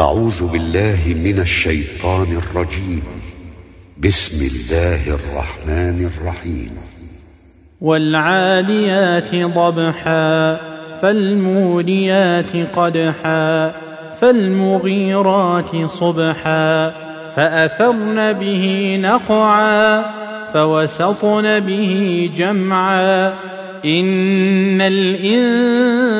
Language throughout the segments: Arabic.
أعوذ بالله من الشيطان الرجيم. بسم الله الرحمن الرحيم. والعاديات ضبحا فالموريات قدحا فالمغيرات صبحا فأثرن به نقعا فوسطن به جمعا. إن الإنسان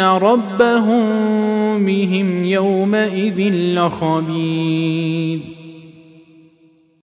ربهم بهم يومئذ لخبير